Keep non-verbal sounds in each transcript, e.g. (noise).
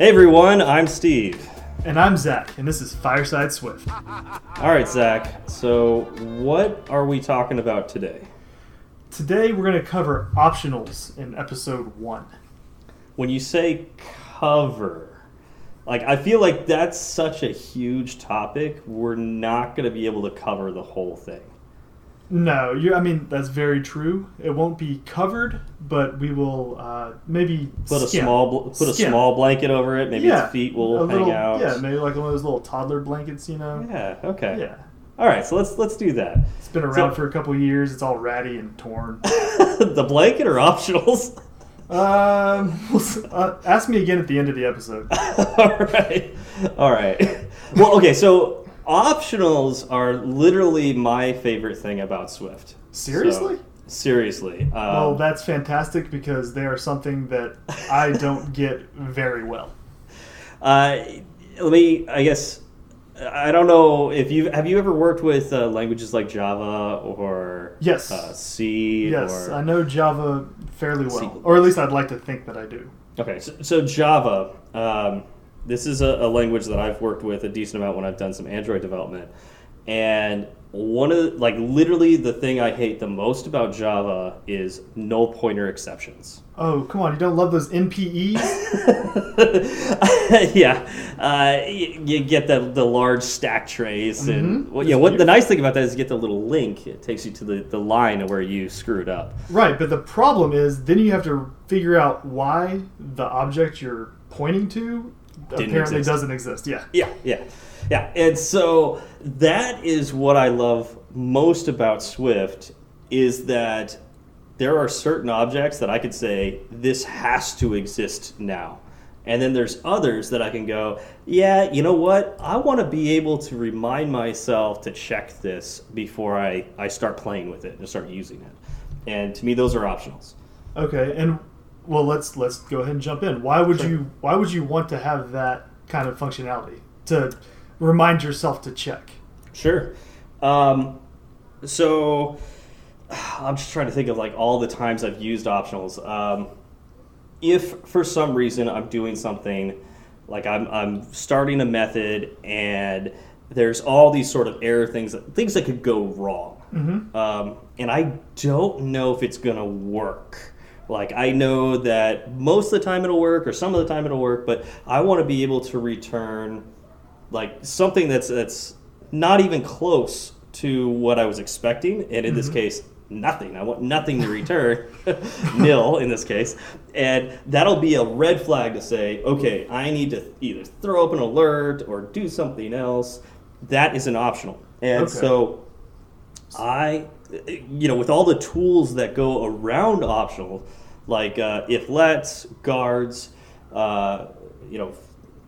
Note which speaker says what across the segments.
Speaker 1: Hey everyone, I'm Steve.
Speaker 2: And I'm Zach, and this is Fireside Swift.
Speaker 1: All right, Zach. So, what are we talking about today?
Speaker 2: Today we're going to cover optionals in episode one.
Speaker 1: When you say cover, like I feel like that's such a huge topic. We're not going to be able to cover the whole thing.
Speaker 2: No, you. I mean that's very true. It won't be covered, but we will uh, maybe
Speaker 1: Put a small bl- put a
Speaker 2: Skim.
Speaker 1: small blanket over it. Maybe
Speaker 2: yeah,
Speaker 1: its feet
Speaker 2: a
Speaker 1: will hang
Speaker 2: little,
Speaker 1: out.
Speaker 2: Yeah, maybe like one of those little toddler blankets, you know.
Speaker 1: Yeah, Okay.
Speaker 2: Yeah,
Speaker 1: All right. So let's let's do that.
Speaker 2: it's been around
Speaker 1: So-
Speaker 2: for a couple years. It's all ratty and torn. (laughs)
Speaker 1: the blanket or optionals?
Speaker 2: um, uh, ask me again at the end of the episode. (laughs)
Speaker 1: All right. All right. Well, okay. So optionals are literally my favorite thing about Swift.
Speaker 2: Seriously?
Speaker 1: So, seriously. Um,
Speaker 2: well, that's fantastic because they are something that I (laughs) don't get very well.
Speaker 1: uh, let me. I guess. I don't know if you have you ever worked with uh, languages like Java or
Speaker 2: Yes.
Speaker 1: uh, C
Speaker 2: Yes, I know Java fairly well,
Speaker 1: C.
Speaker 2: or at least I'd like to think that I do.
Speaker 1: Okay, so, so Java, um, this is a, a language that I've worked with a decent amount when I've done some Android development. And one of the, like literally the thing I hate the most about Java is null pointer exceptions.
Speaker 2: Oh, come on! You don't love those NPEs? (laughs) (laughs)
Speaker 1: yeah, uh, you, you get the the large stack trace, and
Speaker 2: Mhm.
Speaker 1: well, know what the nice thing about that is you get the little link. It takes you to the, the line where you screwed up.
Speaker 2: right, but the problem is then you have to figure out why the object you're pointing to
Speaker 1: Didn't
Speaker 2: apparently
Speaker 1: exist.
Speaker 2: doesn't exist. Yeah.
Speaker 1: Yeah, yeah, yeah. And so that is what I love most about Swift is that there are certain objects that I could say this has to exist now. And then there's others that I can go, yeah, you know what? I want to be able to remind myself to check this before I, I start playing with it and start using it. And to me, those are optionals.
Speaker 2: Okay, and well, let's let's go ahead and jump in. Why would
Speaker 1: Sure.
Speaker 2: you Why would you want to have that kind of functionality to remind yourself to check?
Speaker 1: Sure. Um, so I'm just trying to think of like all the times I've used optionals. Um, if for some reason I'm doing something like I'm, I'm starting a method and there's all these sort of error things that things that could go wrong
Speaker 2: Mm-hmm.
Speaker 1: um, and I don't know if it's gonna work. Like I know that most of the time it'll work, or some of the time it'll work, but I want to be able to return like something that's that's not even close to what I was expecting, and in this mm-hmm. case, nothing. I want nothing to return, (laughs) nil in this case, and that'll be a red flag to say, okay, I need to either throw up an alert or do something else. That is an optional, and
Speaker 2: Okay.
Speaker 1: so. I, you know, with all the tools that go around optional, like uh, if lets, guards, uh, you know,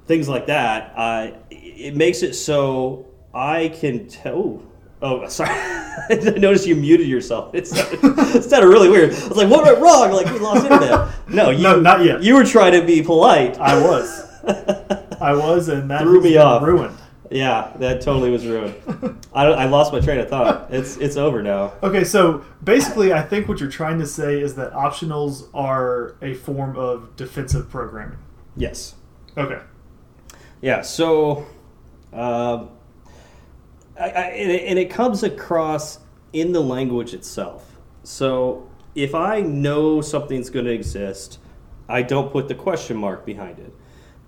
Speaker 1: things like that, I, it makes it so I can tell. Oh, (laughs) sorry. I noticed you muted yourself. It's (laughs) it sounded really weird. I was like, "What went wrong? Like we lost internet." (laughs) No, you,
Speaker 2: No, not yet.
Speaker 1: You were trying to be polite.
Speaker 2: I was, I was, and that
Speaker 1: Threw me off.
Speaker 2: ruined.
Speaker 1: Yeah, that totally was ruined. (laughs) I, I lost my train of thought. It's it's over now.
Speaker 2: Okay, so basically, I think what you're trying to say is that optionals are a form of defensive programming.
Speaker 1: Yes.
Speaker 2: Okay.
Speaker 1: Yeah, so, um, I, I, and, it, and it comes across in the language itself. So, if I know something's going to exist, I don't put the question mark behind it.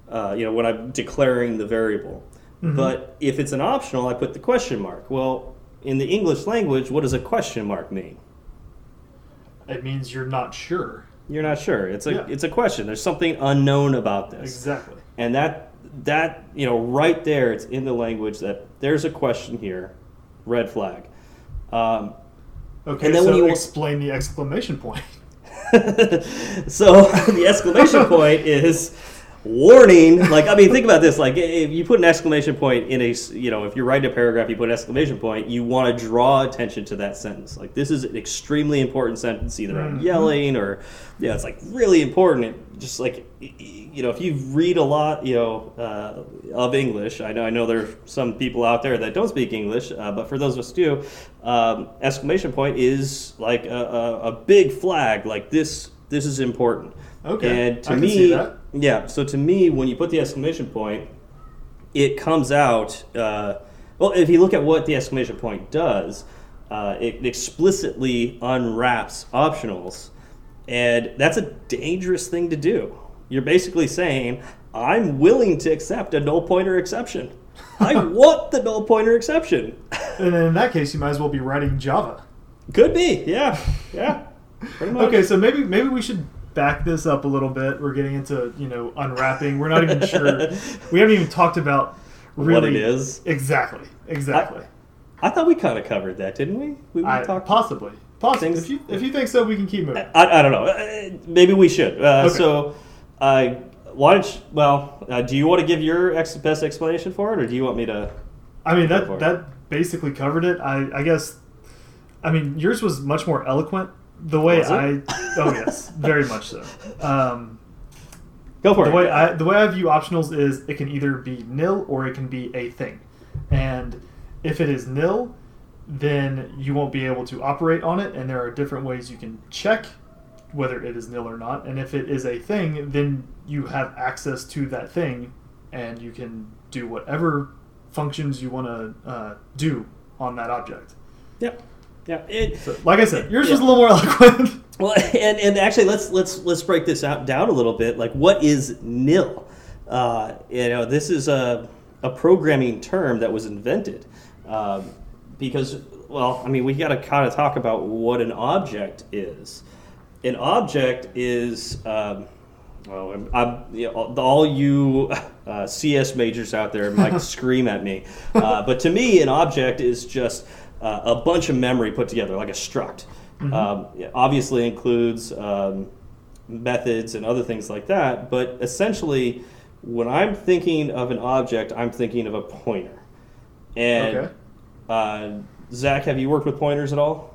Speaker 1: Uh, you know, when I'm declaring the variable. But if it's an optional, I put the question mark. Well, in the English language, what does a question mark mean?
Speaker 2: It means you're not sure.
Speaker 1: You're not sure. It's a
Speaker 2: Yeah.
Speaker 1: it's a question. There's something unknown about this.
Speaker 2: Exactly.
Speaker 1: and that that you know right there it's in the language that there's a question here red flag um,
Speaker 2: Okay,
Speaker 1: And then
Speaker 2: so
Speaker 1: when you-
Speaker 2: explain the exclamation point. (laughs)
Speaker 1: so (laughs) the exclamation (laughs) point is warning like i mean think about this like if you put an exclamation point in a you know if you're writing a paragraph you put an exclamation point you want to draw attention to that sentence like this is an extremely important sentence either i'm
Speaker 2: Mhm.
Speaker 1: yelling or yeah it's like really important it, just like you know if you read a lot you know uh, of english i know i know there are some people out there that don't speak english uh, but for those of us who do um, exclamation point is like a, a, a big flag like this this is important
Speaker 2: Okay,
Speaker 1: and to
Speaker 2: I can
Speaker 1: me
Speaker 2: see that.
Speaker 1: Yeah. So to me, when you put the exclamation point, it comes out. Uh, well, if you look at what the exclamation point does, uh, it explicitly unwraps optionals, and that's a dangerous thing to do. You're basically saying, "I'm willing to accept a null pointer exception. I (laughs) want the null pointer exception."
Speaker 2: And in that case, you might as well be writing Java.
Speaker 1: Could be. Yeah. Yeah. Pretty much.
Speaker 2: Okay, so maybe maybe we should back this up a little bit. We're getting into you know unwrapping. We're not even sure. (laughs) We haven't even talked about really
Speaker 1: What it is.
Speaker 2: exactly. Exactly.
Speaker 1: I thought we kind of covered that, didn't we? We, we
Speaker 2: I,
Speaker 1: talked.
Speaker 2: possibly. Possibly.
Speaker 1: Things-
Speaker 2: If you if you think so, we can keep moving.
Speaker 1: I, I don't know. Uh, Maybe we should. Uh,
Speaker 2: Okay.
Speaker 1: So, uh, why don't you, well, uh, do you want to give your ex- best explanation for it, or do you want me to?
Speaker 2: I mean that that basically covered it. I I guess. I mean yours was much more eloquent. The way? I oh yes, very much so. Um,
Speaker 1: Go for
Speaker 2: the
Speaker 1: it.
Speaker 2: way I the way I view optionals is it can either be nil or it can be a thing, and if it is nil, then you won't be able to operate on it, and there are different ways you can check whether it is nil or not. And if it is a thing, then you have access to that thing, and you can do whatever functions you want to uh, do on that object.
Speaker 1: yeah, yeah. It,
Speaker 2: So, like I said, yours
Speaker 1: Yeah.
Speaker 2: was a little more (laughs) eloquent.
Speaker 1: Well, and, and actually, let's let's let's break this out down a little bit. Like, what is nil? Uh, you know, this is a a programming term that was invented um, because, well, I mean, we got to kind of talk about what an object is. An object is. Um, well, I'm, I'm, you know, all you (laughs) uh, CS majors out there might (laughs) scream at me, uh, but to me, an object is just uh, a bunch of memory put together, like a struct. Um, it obviously includes um, methods and other things like that, but essentially, when I'm thinking of an object, I'm thinking of a pointer. And
Speaker 2: Okay.
Speaker 1: uh, Zach, have you worked with pointers at all?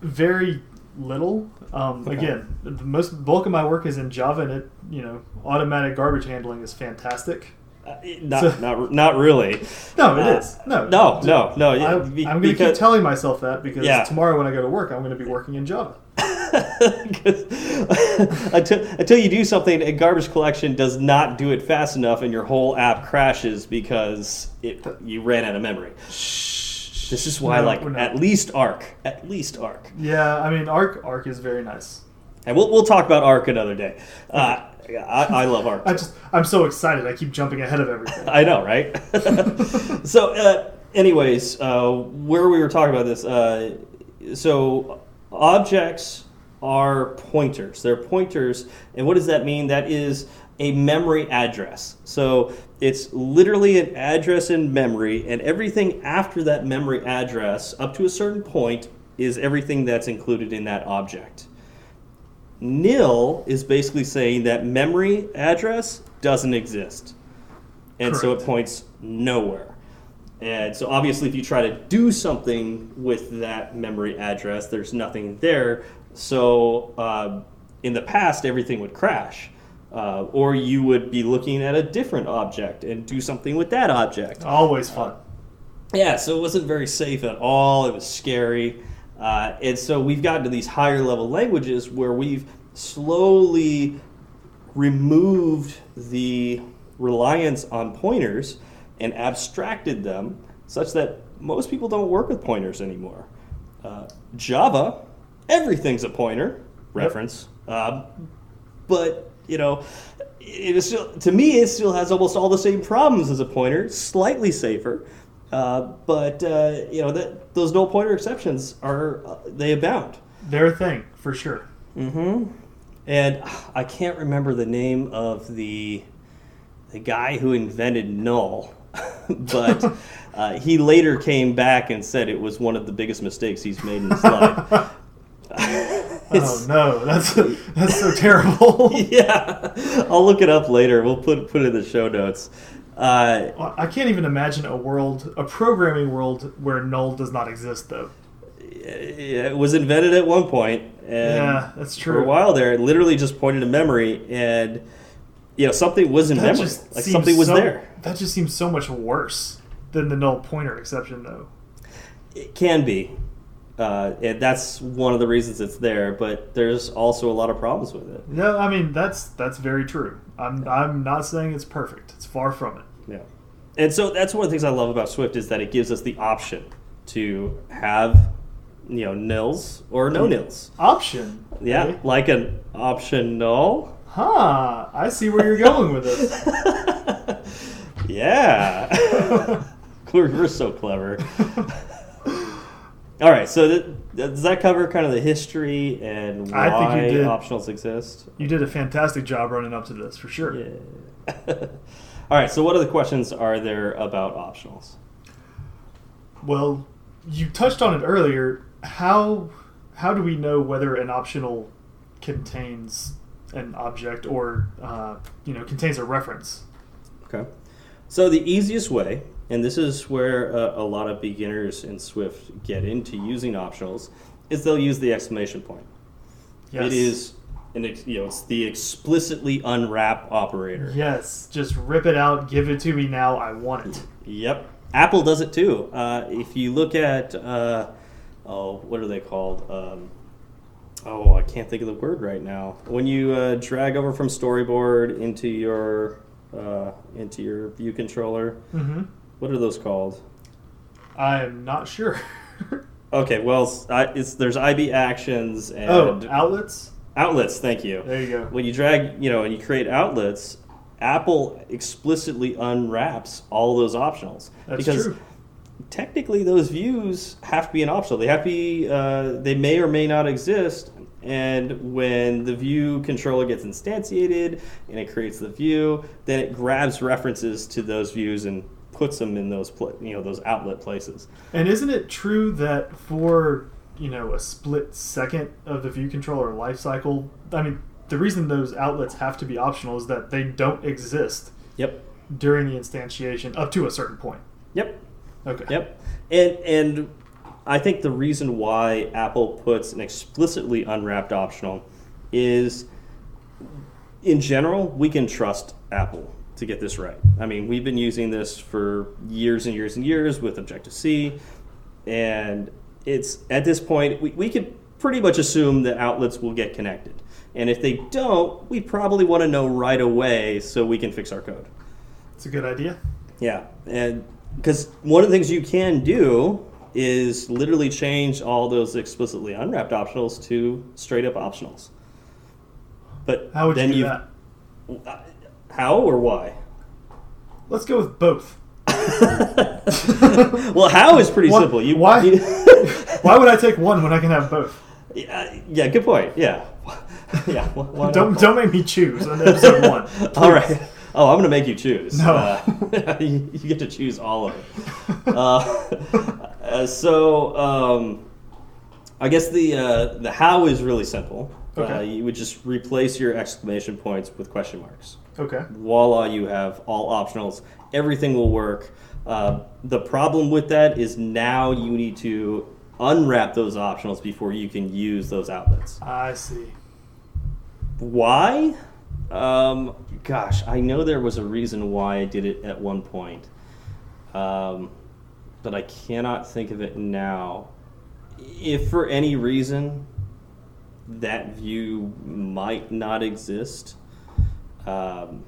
Speaker 2: very little. Um,
Speaker 1: Okay.
Speaker 2: Again, the most bulk of my work is in Java, and it you know automatic garbage handling is fantastic.
Speaker 1: Uh, not,
Speaker 2: So-
Speaker 1: not, not really.
Speaker 2: No, it
Speaker 1: Uh,
Speaker 2: is no,
Speaker 1: No, no, no.
Speaker 2: I, I'm going to keep telling myself that because
Speaker 1: Yeah.
Speaker 2: tomorrow when I go to work, I'm going to be working in Java. (laughs) (laughs)
Speaker 1: until, until you do something, a garbage collection does not do it fast enough, and your whole app crashes because it you ran out of memory. This is why,
Speaker 2: No,
Speaker 1: like, at least Arc, at least Arc,
Speaker 2: Yeah, I mean Arc Arc is very nice.
Speaker 1: and we'll we'll talk about Arc another day. Uh, I, I love Arc.
Speaker 2: I just I'm so excited. I keep jumping ahead of everything. (laughs)
Speaker 1: I know, right? (laughs) so, uh, anyways, uh, where we were talking about this, uh, so objects are pointers. They're pointers, and what does that mean? That is a memory address. So it's literally an address in memory, and everything after that memory address, up to a certain point, is everything that's included in that object. Nil is basically saying that memory address doesn't exist. And so it points nowhere. And so obviously if you try to do something with that memory address, there's nothing there. So uh, in the past, everything would crash. Uh, or you would be looking at a different object and do something with that object.
Speaker 2: Always fun.
Speaker 1: Yeah, so it wasn't very safe at all. It was scary. Uh, and so we've gotten to these higher level languages where we've slowly removed the reliance on pointers and abstracted them such that most people don't work with pointers anymore. Uh, Java, everything's a pointer reference. Um, but, you know, it is still, to me, it still has almost all the same problems as a pointer, slightly safer. Uh, but uh, you know that those null pointer exceptions are uh, they abound.
Speaker 2: They're a thing for sure.
Speaker 1: Mm-hmm. And I can't remember the name of the the guy who invented null, (laughs) but uh, he later came back and said it was one of the biggest mistakes he's made in his (laughs) life.
Speaker 2: Oh no, that's that's so terrible. (laughs)
Speaker 1: yeah, I'll look it up later. We'll put put it in the show notes. Uh,
Speaker 2: I can't even imagine a world, a programming world where null does not exist, though.
Speaker 1: it was invented at one point, and
Speaker 2: yeah, that's true.
Speaker 1: for a while there, it literally just pointed to memory, and you know something was in
Speaker 2: That
Speaker 1: memory, like something was
Speaker 2: so-
Speaker 1: there.
Speaker 2: That just seems so much worse than the null pointer exception, though.
Speaker 1: It can be, uh, and that's one of the reasons it's there. But there's also a lot of problems with it.
Speaker 2: No, I mean that's that's very true. I'm I'm not saying it's perfect. It's far from it.
Speaker 1: Yeah. And so that's one of the things I love about Swift is that it gives us the option to have, you know, nils or no nils.
Speaker 2: Option.
Speaker 1: Yeah,
Speaker 2: eh?
Speaker 1: like an optional.
Speaker 2: Huh. I see where you're going with this. (laughs)
Speaker 1: yeah. (laughs) we're, we're so clever. (laughs) All right, so th- does that cover kind of the history and why
Speaker 2: I think you did.
Speaker 1: optionals exist?
Speaker 2: You did a fantastic job running up to this for sure.
Speaker 1: Yeah. (laughs) All right, so what other questions are there about optionals?
Speaker 2: Well, you touched on it earlier. How how do we know whether an optional contains an object or uh, you know contains a reference?
Speaker 1: Okay. So the easiest way, and this is where uh, a lot of beginners in Swift get into using optionals, is they'll use the exclamation point.
Speaker 2: Yes.
Speaker 1: It is an ex- you know it's the explicitly unwrap operator.
Speaker 2: Yes. Just rip it out. Give it to me now. I want it.
Speaker 1: Yep. Apple does it too. Uh, if you look at uh, oh, what are they called? Um, oh, I can't think of the word right now. When you uh, drag over from Storyboard into your uh, into your view controller,
Speaker 2: Mm-hmm.
Speaker 1: What are those called?
Speaker 2: I am not sure. (laughs)
Speaker 1: Okay, well, I- it's, there's IB actions and
Speaker 2: oh, outlets.
Speaker 1: outlets. Thank you.
Speaker 2: There you go.
Speaker 1: When you drag, you know, and you create outlets, Apple explicitly unwraps all those optionals
Speaker 2: That's
Speaker 1: because
Speaker 2: true.
Speaker 1: technically those views have to be an optional. They have to be. Uh, they may or may not exist. And when the view controller gets instantiated and it creates the view, then it grabs references to those views and puts them in those pla- you know those outlet places.
Speaker 2: And isn't it true that for you know a split second of the view controller life cycle, I mean, the reason those outlets have to be optional is that they don't exist
Speaker 1: Yep.
Speaker 2: during the instantiation up to a certain point.
Speaker 1: Yep.
Speaker 2: Okay.
Speaker 1: Yep. And and I think the reason why Apple puts an explicitly unwrapped optional is in general, we can trust Apple to get this right. I mean, we've been using this for years and years and years with Objective C, and it's at this point we, we could pretty much assume that outlets will get connected. And if they don't, we probably want to know right away so we can fix our code.
Speaker 2: It's a good idea.
Speaker 1: Yeah, and because one of the things you can do is literally change all those explicitly unwrapped optionals to straight up optionals. But
Speaker 2: How would
Speaker 1: then
Speaker 2: you do that?
Speaker 1: Uh, How or why?
Speaker 2: Let's go with both. (laughs)
Speaker 1: well, how is pretty
Speaker 2: Why-
Speaker 1: simple. You
Speaker 2: why-
Speaker 1: you- (laughs)
Speaker 2: Why would I take one when I can have both?
Speaker 1: yeah, yeah, good point. Yeah, (laughs) yeah. wh- why not
Speaker 2: Don't
Speaker 1: both?
Speaker 2: don't make me choose on episode one.
Speaker 1: All right. Oh, I'm going to make you choose.
Speaker 2: No.
Speaker 1: Uh, you, you get to choose all of it. Uh, uh, so, um, I guess the uh, the how is really simple. Uh,
Speaker 2: Okay.
Speaker 1: you would just replace your exclamation points with question marks.
Speaker 2: Okay.
Speaker 1: Voila, you have all optionals. Everything will work. Uh, the problem with that is now you need to unwrap those optionals before you can use those outlets.
Speaker 2: I see.
Speaker 1: Why? Um, gosh, I know there was a reason why I did it at one point, um, but I cannot think of it now. If for any reason that view might not exist, um,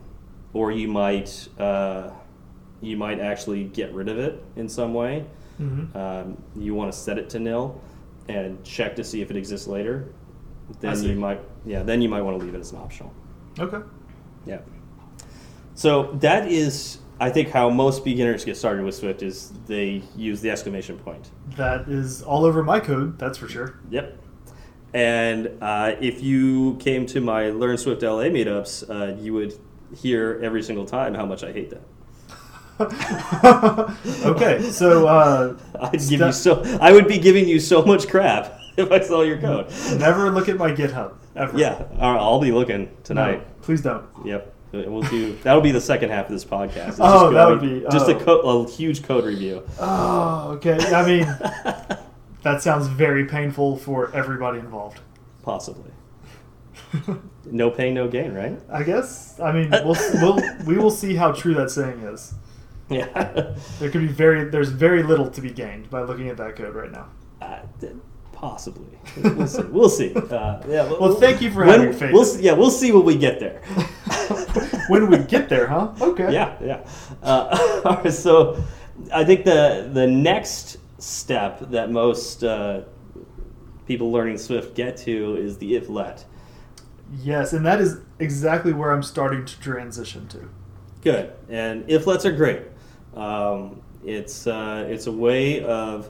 Speaker 1: or you might uh, you might actually get rid of it in some way.
Speaker 2: hmm
Speaker 1: Um, you want to set it to nil and check to see if it exists later. Then you might, yeah, then you might want to leave it as an optional.
Speaker 2: Okay.
Speaker 1: Yeah. So that is, I think, how most beginners get started with Swift is they use the exclamation point.
Speaker 2: That is all over my code. That's for sure.
Speaker 1: Yep. And uh, if you came to my Learn Swift LA meetups, uh, you would hear every single time how much I hate that. (laughs)
Speaker 2: okay. So uh, (laughs)
Speaker 1: I'd give you so, I would be giving you so much crap (laughs) if I saw your code.
Speaker 2: never look at my GitHub ever.
Speaker 1: Yeah, I'll be looking
Speaker 2: No,
Speaker 1: tonight.
Speaker 2: please don't.
Speaker 1: Yep, we'll do. That'll be the second half of this podcast. It's
Speaker 2: Oh,
Speaker 1: just
Speaker 2: that would be-
Speaker 1: just
Speaker 2: oh.
Speaker 1: a, co- a huge code review.
Speaker 2: Oh, okay. I mean, that sounds very painful for everybody involved.
Speaker 1: Possibly. (laughs) No pain, no gain, right?
Speaker 2: I guess. I mean, we'll, we'll we will see how true that saying is.
Speaker 1: Yeah.
Speaker 2: There could be very there's very little to be gained by looking at that code right now.
Speaker 1: Uh, possibly. We'll see. We'll see. Uh, yeah.
Speaker 2: Well, thank you for
Speaker 1: when-
Speaker 2: having faith.
Speaker 1: We'll see, yeah, we'll see when we get there. (laughs)
Speaker 2: when we get there, huh? Okay.
Speaker 1: yeah, yeah. Uh, (laughs) all right, so I think the the next step that most uh, people learning Swift get to is the if let.
Speaker 2: Yes, and that is exactly where I'm starting to transition to.
Speaker 1: Good, and if lets are great. Um, it's uh, it's a way of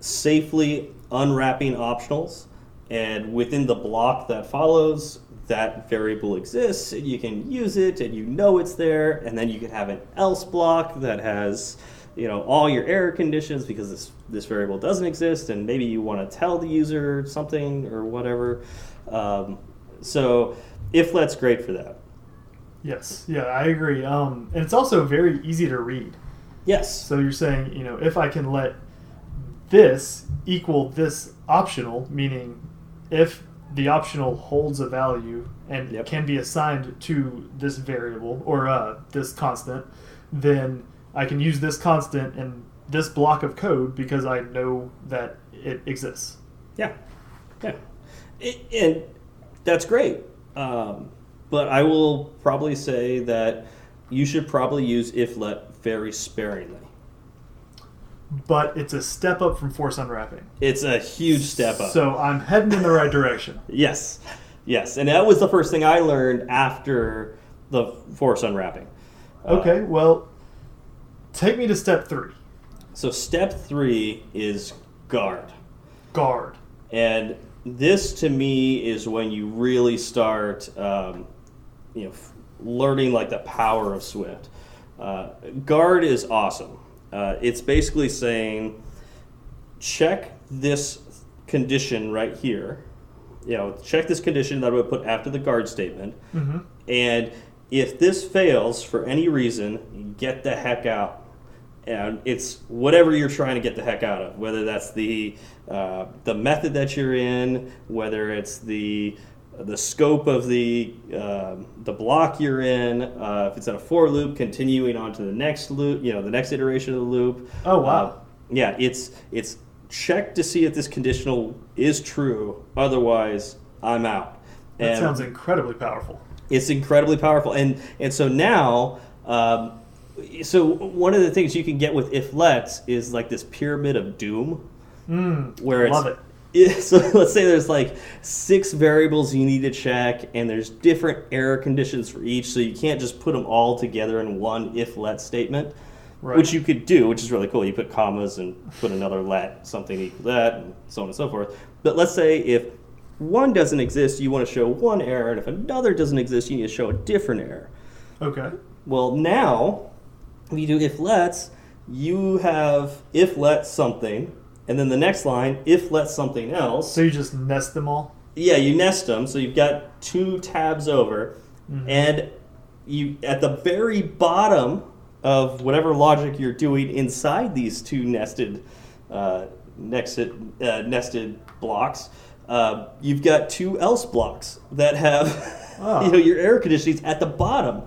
Speaker 1: safely unwrapping optionals, and within the block that follows, that variable exists, and you can use it, and you know it's there, and then you can have an else block that has you know all your error conditions because this this variable doesn't exist, and maybe you want to tell the user something or whatever. Um, so if let's great for that.
Speaker 2: Yes, yeah, I agree. Um, and it's also very easy to read.
Speaker 1: Yes.
Speaker 2: So you're saying, you know, if I can let this equal this optional, meaning if the optional holds a value and
Speaker 1: Yep.
Speaker 2: can be assigned to this variable or uh, this constant, then I can use this constant in this block of code because I know that it exists.
Speaker 1: Yeah, yeah, I- and that's great. Um, but I will probably say that you should probably use if let very sparingly.
Speaker 2: But it's a step up from force unwrapping.
Speaker 1: It's a huge step up.
Speaker 2: So I'm heading in the right direction. (laughs)
Speaker 1: yes, yes, and that was the first thing I learned after the force unwrapping. Uh,
Speaker 2: Okay, well, take me to step three
Speaker 1: so step three is guard.
Speaker 2: guard.
Speaker 1: And this to me is when you really start, um, you know, f- learning like the power of Swift. Uh, guard is awesome. Uh, it's basically saying, check this condition right here. You know, check this condition that I would put after the guard statement.
Speaker 2: hmm
Speaker 1: And if this fails for any reason, get the heck out. And it's whatever you're trying to get the heck out of, whether that's the uh, the method that you're in, whether it's the the scope of the um, the block you're in. Uh, if it's in a for loop, continuing on to the next loop, you know, the next iteration of the loop.
Speaker 2: Oh, wow.
Speaker 1: Uh, yeah, it's it's check to see if this conditional is true. Otherwise, I'm out.
Speaker 2: That
Speaker 1: And-
Speaker 2: sounds incredibly powerful.
Speaker 1: it's incredibly powerful and and so now um, so one of the things you can get with if lets is like this pyramid of doom
Speaker 2: Mm,
Speaker 1: where it's
Speaker 2: love it. (laughs)
Speaker 1: So let's say there's like six variables you need to check and there's different error conditions for each so you can't just put them all together in one if let statement
Speaker 2: Right.
Speaker 1: which you could do which is really cool you put commas and put another let something equal that and so on and so forth but let's say if one doesn't exist you want to show one error and if another doesn't exist you need to show a different error
Speaker 2: Okay.
Speaker 1: well, now you do if lets, you have if let something, and then the next line if let something else.
Speaker 2: So you just nest them all?
Speaker 1: yeah, you nest them, so you've got two tabs over,
Speaker 2: Mhm.
Speaker 1: and you at the very bottom of whatever logic you're doing inside these two nested uh, nested uh, nested blocks. Uh, you've got two else blocks that have (laughs)
Speaker 2: Ah.
Speaker 1: you know your air conditionings at the bottom.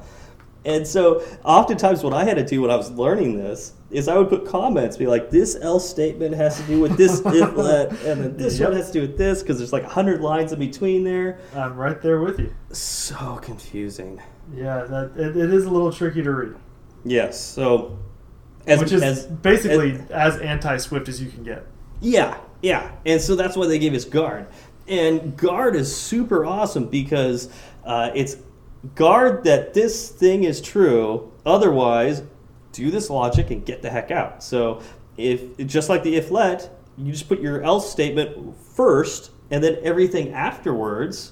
Speaker 1: And so, oftentimes, what I had to do when I was learning this is I would put comments, be like, "This else statement has to do with this (laughs) if let, and then this
Speaker 2: Yep.
Speaker 1: one has to do with this," because there's like hundred lines in between there.
Speaker 2: I'm right there with you.
Speaker 1: So confusing.
Speaker 2: Yeah, that it, it is a little tricky to read.
Speaker 1: Yes. So, as,
Speaker 2: which is
Speaker 1: as
Speaker 2: basically as anti-Swift as you can get.
Speaker 1: Yeah, yeah. And so that's why they gave us guard. And guard is super awesome because uh, it's guard that this thing is true. Otherwise, do this logic and get the heck out. So if just like the if let, you just put your else statement first, and then everything afterwards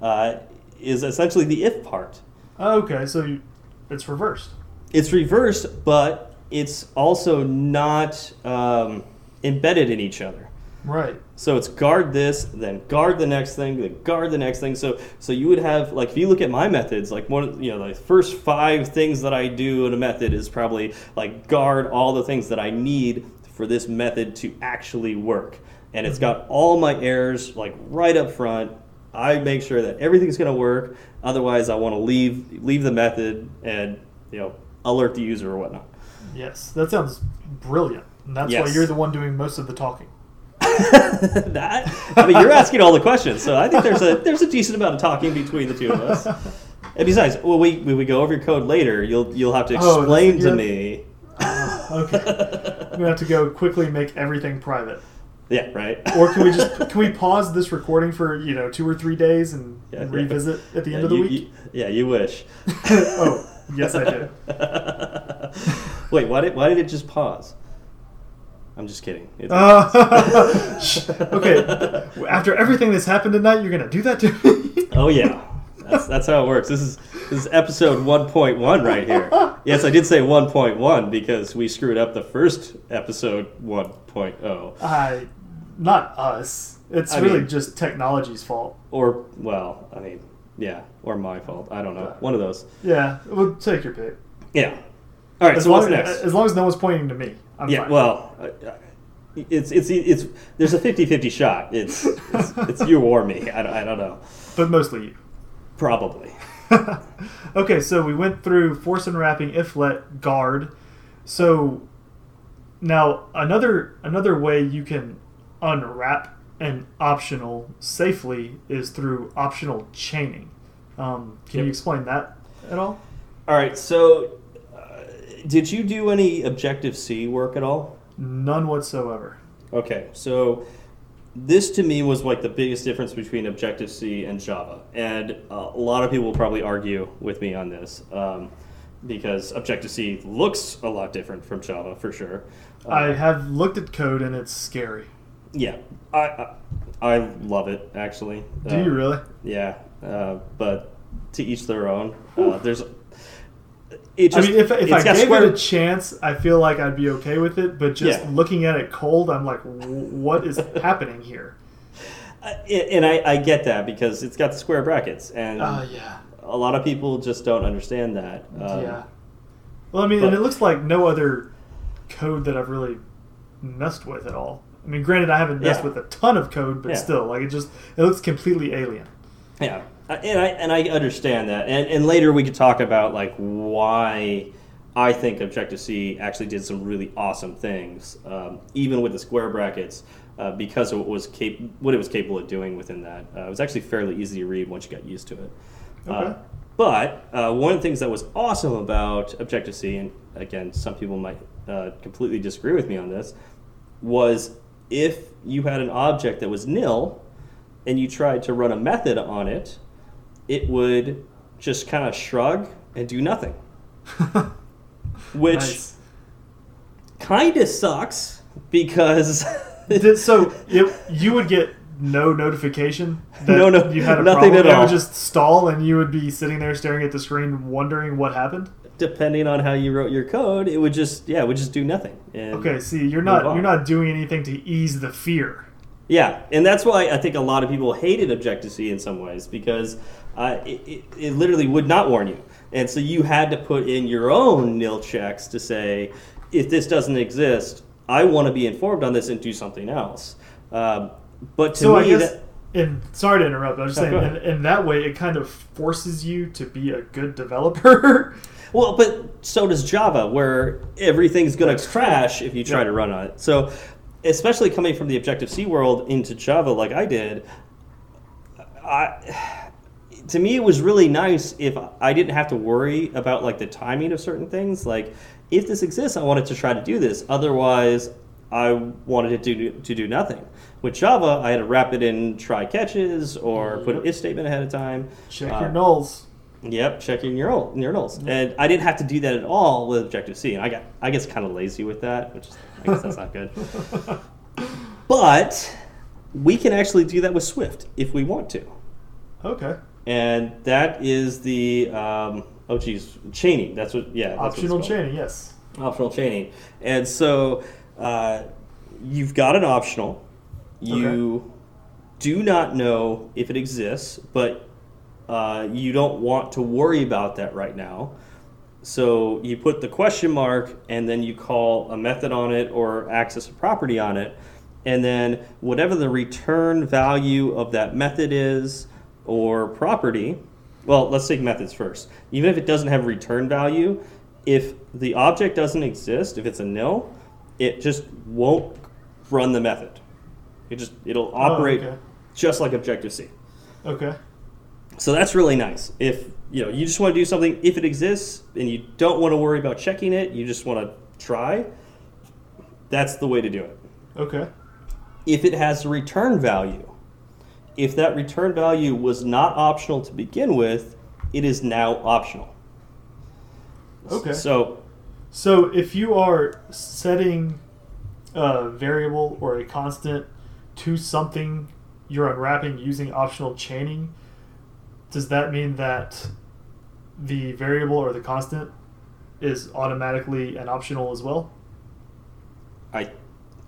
Speaker 1: uh, is essentially the if part.
Speaker 2: Okay, so you, it's reversed.
Speaker 1: It's reversed, but it's also not um, embedded in each other.
Speaker 2: Right.
Speaker 1: So it's guard this, then guard the next thing, then guard the next thing. So so you would have like if you look at my methods, like one you know the first five things that I do in a method is probably like guard all the things that I need for this method to actually work, and it's mm-hmm. got all my errors like right up front. I make sure that everything's going to work. Otherwise, I want to leave leave the method and you know alert the user or whatnot.
Speaker 2: Yes, that sounds brilliant. And that's why you're the one doing most of the talking. (laughs)
Speaker 1: that, I mean, you're asking all the questions, so I think there's a there's a decent amount of talking between the two of us. And besides, well, we when we go over your code later, you'll you'll have to
Speaker 2: Oh,
Speaker 1: explain to me.
Speaker 2: Oh, okay. I'm gonna have to go quickly make everything private.
Speaker 1: Yeah, right.
Speaker 2: Or can we just (laughs) can we pause this recording for you know two or three days and,
Speaker 1: Yeah,
Speaker 2: and
Speaker 1: yeah.
Speaker 2: revisit at the end of the
Speaker 1: you-
Speaker 2: week?
Speaker 1: you- yeah, you wish. (laughs)
Speaker 2: oh, yes, I do.
Speaker 1: Wait, why did why did it just pause? I'm just kidding.
Speaker 2: Uh, (laughs) okay, after everything that's happened tonight, you're gonna do that to me? (laughs)
Speaker 1: oh yeah, that's that's how it works. This is this is episode 1.1 right here. Yes, I did say 1.1 because we screwed up the first episode oh. 1.0.
Speaker 2: I, not us. It's
Speaker 1: I
Speaker 2: really
Speaker 1: mean-
Speaker 2: just technology's fault.
Speaker 1: Or well, I mean, yeah, or my fault. I don't know. One of those.
Speaker 2: Yeah, well, take your pick.
Speaker 1: Yeah. All right.
Speaker 2: As
Speaker 1: so what's next?
Speaker 2: as long as no one's pointing to me, I'm
Speaker 1: yeah.
Speaker 2: fine.
Speaker 1: Well, uh, it's it's it's there's a 50-50 shot. It's it's, (laughs) it's you or me. I don't, I don't know.
Speaker 2: but mostly you.
Speaker 1: Probably. (laughs)
Speaker 2: okay, so we went through force unwrapping, if let, guard. So now another another way you can unwrap an optional safely is through optional chaining. Um, can
Speaker 1: Yep.
Speaker 2: you explain that at all?
Speaker 1: All right. So, did you do any Objective C work at all?
Speaker 2: None whatsoever.
Speaker 1: Okay, so this to me was like the biggest difference between Objective C and Java, and uh, a lot of people will probably argue with me on this um, because Objective C looks a lot different from Java for sure. Uh,
Speaker 2: I have looked at code and it's scary.
Speaker 1: yeah, I, I I love it actually.
Speaker 2: Do
Speaker 1: Uh,
Speaker 2: you really?
Speaker 1: Yeah, uh, but to each their own. Uh, there's. It
Speaker 2: I mean, if, if I gave
Speaker 1: square-
Speaker 2: it a chance, I feel like I'd be okay with it. But just
Speaker 1: Yeah.
Speaker 2: looking at it cold, I'm like, what is (laughs) happening here?
Speaker 1: Uh, and I, I get that because it's got the square brackets, and
Speaker 2: Oh, yeah.
Speaker 1: a lot of people just don't understand that. Um,
Speaker 2: yeah. Well, I mean,
Speaker 1: but-
Speaker 2: and it looks like no other code that I've really messed with at all. I mean, granted, I haven't messed
Speaker 1: Yeah.
Speaker 2: with a ton of code, but
Speaker 1: Yeah.
Speaker 2: still, like it just it looks completely alien.
Speaker 1: Yeah, Uh, and I and I understand that, and and later we could talk about like why I think Objective C actually did some really awesome things, um, even with the square brackets, uh, because of what was cap- what it was capable of doing within that. Uh, it was actually fairly easy to read once you got used to it. Uh,
Speaker 2: Okay.
Speaker 1: but uh, one of the things that was awesome about Objective C, and again, some people might uh, completely disagree with me on this, was if you had an object that was nil and you tried to run a method on it, it would just kind of shrug and do nothing, (laughs) which
Speaker 2: Nice.
Speaker 1: kind of sucks because
Speaker 2: so it, you would get no notification that
Speaker 1: No, no,
Speaker 2: you had a
Speaker 1: nothing
Speaker 2: problem.
Speaker 1: at
Speaker 2: It
Speaker 1: all.
Speaker 2: would just stall, and you would be sitting there staring at the screen, wondering what happened.
Speaker 1: depending on how you wrote your code, it would just yeah, it would just do nothing. And
Speaker 2: Okay, see, you're not
Speaker 1: on.
Speaker 2: you're not doing anything to ease the fear.
Speaker 1: Yeah, and that's why I think a lot of people hated Objective C in some ways because uh, it, it, it literally would not warn you. And so you had to put in your own nil checks to say, if this doesn't exist, I want to be informed on this and do something else. Um, but to
Speaker 2: so I
Speaker 1: me,
Speaker 2: guess,
Speaker 1: that,
Speaker 2: and sorry to interrupt, I was just
Speaker 1: No,
Speaker 2: saying, in, in that way, it kind of forces you to be a good developer. (laughs)
Speaker 1: well, but so does Java, where everything's going to crash if you try
Speaker 2: Yeah.
Speaker 1: to run on it. So, especially coming from the Objective C world into Java, like I did, I, to me, it was really nice if I didn't have to worry about like the timing of certain things. Like, if this exists, I wanted to try to do this. Otherwise, I wanted to do, to do nothing. With Java, I had to wrap it in try catches or put an if statement ahead of time.
Speaker 2: Check
Speaker 1: Uh,
Speaker 2: your nulls.
Speaker 1: Yep, checking your your nulls, and I didn't have to do that at all with Objective C, and I got I guess kind of lazy with that, which is, I guess that's not good. (laughs) But we can actually do that with Swift if we want to,
Speaker 2: Okay.
Speaker 1: And that is the um, oh geez chaining. That's what yeah that's
Speaker 2: Optional
Speaker 1: called.
Speaker 2: chaining, yes.
Speaker 1: optional chaining, and so uh, you've got an optional. You do not know if it exists, but uh, you don't want to worry about that right now. So you put the question mark and then you call a method on it or access a property on it. And then whatever the return value of that method is or property, well, let's take methods first. Even if it doesn't have return value, if the object doesn't exist, if it's a nil, it just won't run the method. It just it'll oh, operate
Speaker 2: Oh, okay.
Speaker 1: just like Objective C.
Speaker 2: Okay.
Speaker 1: So that's really nice. If you know you just want to do something, if it exists and you don't want to worry about checking it, you just want to try. That's the way to do it.
Speaker 2: Okay.
Speaker 1: If it has a return value, if that return value was not optional to begin with, it is now optional.
Speaker 2: Okay.
Speaker 1: So
Speaker 2: So if you are setting a variable or a constant to something you're unwrapping using optional chaining, does that mean that the variable or the constant is automatically an optional as well?
Speaker 1: I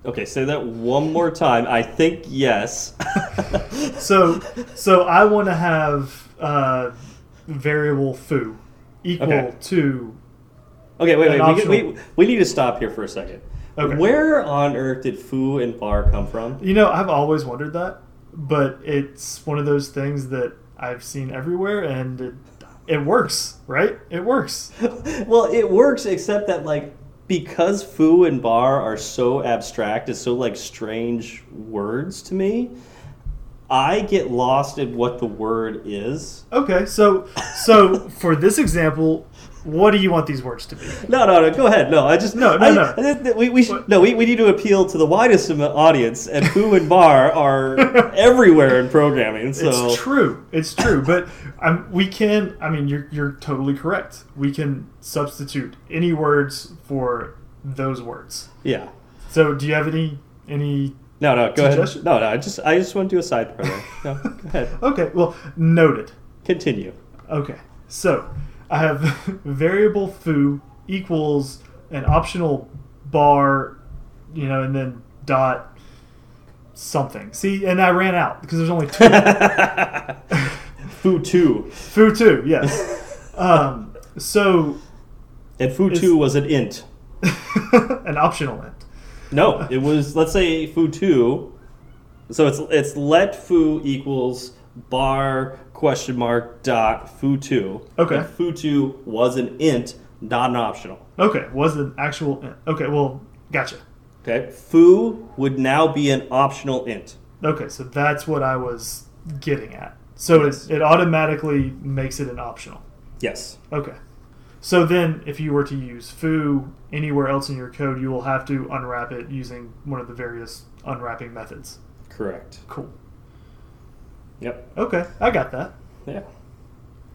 Speaker 1: okay, say that one more time. I think yes. (laughs)
Speaker 2: So so I want to have uh, variable foo equal
Speaker 1: Okay.
Speaker 2: to
Speaker 1: Okay, wait, wait. We, we, we need to stop here for a second.
Speaker 2: Okay.
Speaker 1: Where on earth did foo and bar come from?
Speaker 2: You know, I've always wondered that, but it's one of those things that I've seen everywhere, and it, it works, right? It works. (laughs)
Speaker 1: well, it works, except that like because foo and bar are so abstract, it's so like strange words to me. I get lost in what the word is.
Speaker 2: Okay, so so for this example, what do you want these words to be?
Speaker 1: No, no, no. Go ahead. No, I just
Speaker 2: No, no,
Speaker 1: I-
Speaker 2: no.
Speaker 1: We, we should no. We, we need to appeal to the widest audience, and foo and bar are (laughs) everywhere in programming. So
Speaker 2: It's true. It's true. But um, we can. I mean, you're you're totally correct. We can substitute any words for those words.
Speaker 1: yeah.
Speaker 2: So, do you have any any?
Speaker 1: No, no. Go ahead. No, no. I just I just want to do a side there. No, go ahead. (laughs)
Speaker 2: Okay, well, noted.
Speaker 1: Continue.
Speaker 2: Okay, so I have (laughs) variable foo equals an optional bar, you know, and then dot something. See, and I ran out because there's only two. (laughs)
Speaker 1: Foo two,
Speaker 2: foo two, yes. (laughs) Um, so
Speaker 1: and foo two was an int.
Speaker 2: an optional int.
Speaker 1: No, it was let's say foo two. So it's it's let foo equals bar question mark dot foo two.
Speaker 2: Okay.
Speaker 1: And foo two was an int, not an optional.
Speaker 2: Okay, was an actual int. Okay, well, gotcha.
Speaker 1: Okay. Foo would now be an optional int.
Speaker 2: Okay, so that's what I was getting at. So
Speaker 1: Yes.
Speaker 2: it, it automatically makes it an optional.
Speaker 1: Yes.
Speaker 2: Okay. So then, if you were to use foo anywhere else in your code, you will have to unwrap it using one of the various unwrapping methods.
Speaker 1: Correct.
Speaker 2: Cool.
Speaker 1: Yep.
Speaker 2: Okay, I got that.
Speaker 1: Yeah.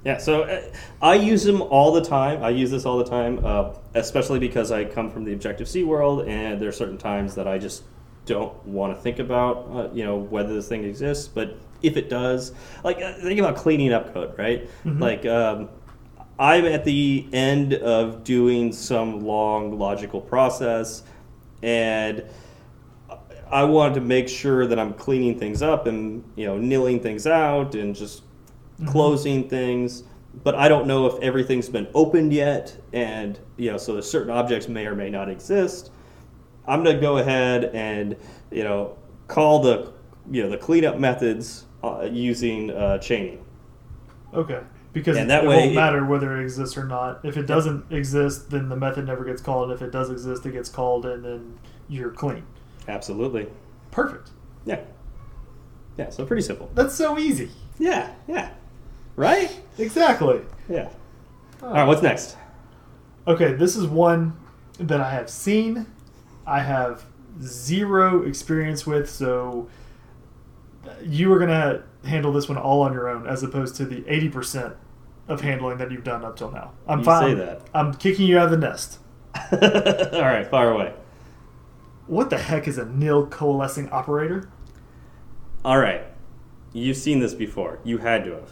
Speaker 1: Yeah, so uh, I use them all the time. I use this all the time, uh, especially because I come from the Objective C world, and there are certain times that I just don't want to think about, uh, you know, whether this thing exists. But if it does, like uh, think about cleaning up code, right?
Speaker 2: Mhm.
Speaker 1: Like um, I'm at the end of doing some long logical process, and I wanted to make sure that I'm cleaning things up and you know nilling things out and just closing things. But I don't know if everything's been opened yet, and you know, so the certain objects may or may not exist. I'm gonna go ahead and you know call the you know the cleanup methods uh, using uh, chaining.
Speaker 2: Okay. Because
Speaker 1: And that
Speaker 2: it
Speaker 1: way
Speaker 2: won't matter whether it exists or not. If it doesn't exist, then the method never gets called. If it does exist, it gets called, and then you're clean.
Speaker 1: Absolutely.
Speaker 2: Perfect.
Speaker 1: Yeah. Yeah. So pretty simple.
Speaker 2: That's so easy.
Speaker 1: Yeah. Yeah. Right.
Speaker 2: Exactly.
Speaker 1: Yeah. All right. What's next?
Speaker 2: Okay, this is one that I have seen. I have zero experience with, so you are gonna handle this one all on your own, as opposed to the eighty percent of handling that you've done up till now. I'm
Speaker 1: You
Speaker 2: fine.
Speaker 1: say that.
Speaker 2: I'm kicking you out of the nest. (laughs)
Speaker 1: All right. Fire away.
Speaker 2: What the heck is a nil coalescing operator?
Speaker 1: All right. You've seen this before. You had to have.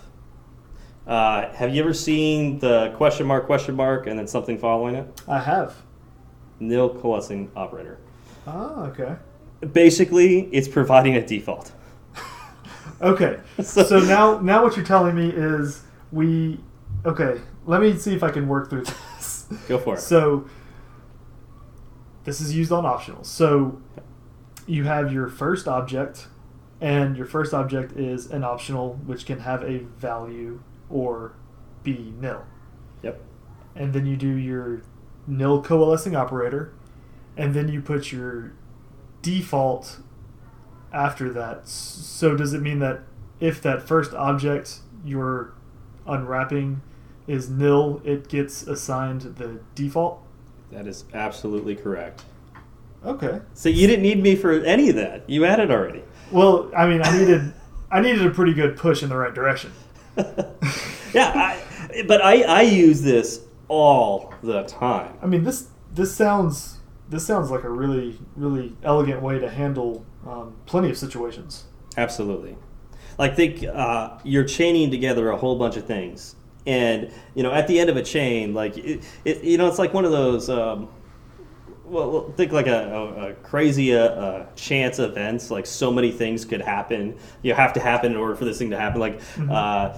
Speaker 1: Uh, have you ever seen the question mark, question mark, and then something following it?
Speaker 2: I have.
Speaker 1: Nil coalescing operator.
Speaker 2: Ah, okay.
Speaker 1: Basically, it's providing a default. (laughs)
Speaker 2: Okay.
Speaker 1: So-
Speaker 2: so now, now what you're telling me is we. Okay, let me see if I can work through this.
Speaker 1: Go for it.
Speaker 2: So this is used on optionals. So you have your first object, and your first object is an optional which can have a value or be nil.
Speaker 1: Yep.
Speaker 2: And then you do your nil coalescing operator, and then you put your default after that. So does it mean that if that first object you're unwrapping is nil, it gets assigned the default?
Speaker 1: That is absolutely correct.
Speaker 2: Okay.
Speaker 1: So you didn't need me for any of that. You had it already.
Speaker 2: Well, I mean, I needed I needed a pretty good push in the right direction. (laughs)
Speaker 1: yeah, I, but I, I use this all the time.
Speaker 2: I mean, this this sounds this sounds like a really really elegant way to handle um, plenty of situations.
Speaker 1: Absolutely. Like think uh, you're chaining together a whole bunch of things, and you know at the end of a chain, like it, it you know it's like one of those. Um, well, think like a, a, a crazy uh, uh, chance events. Like so many things could happen. You have to happen in order for this thing to happen. Like, uh,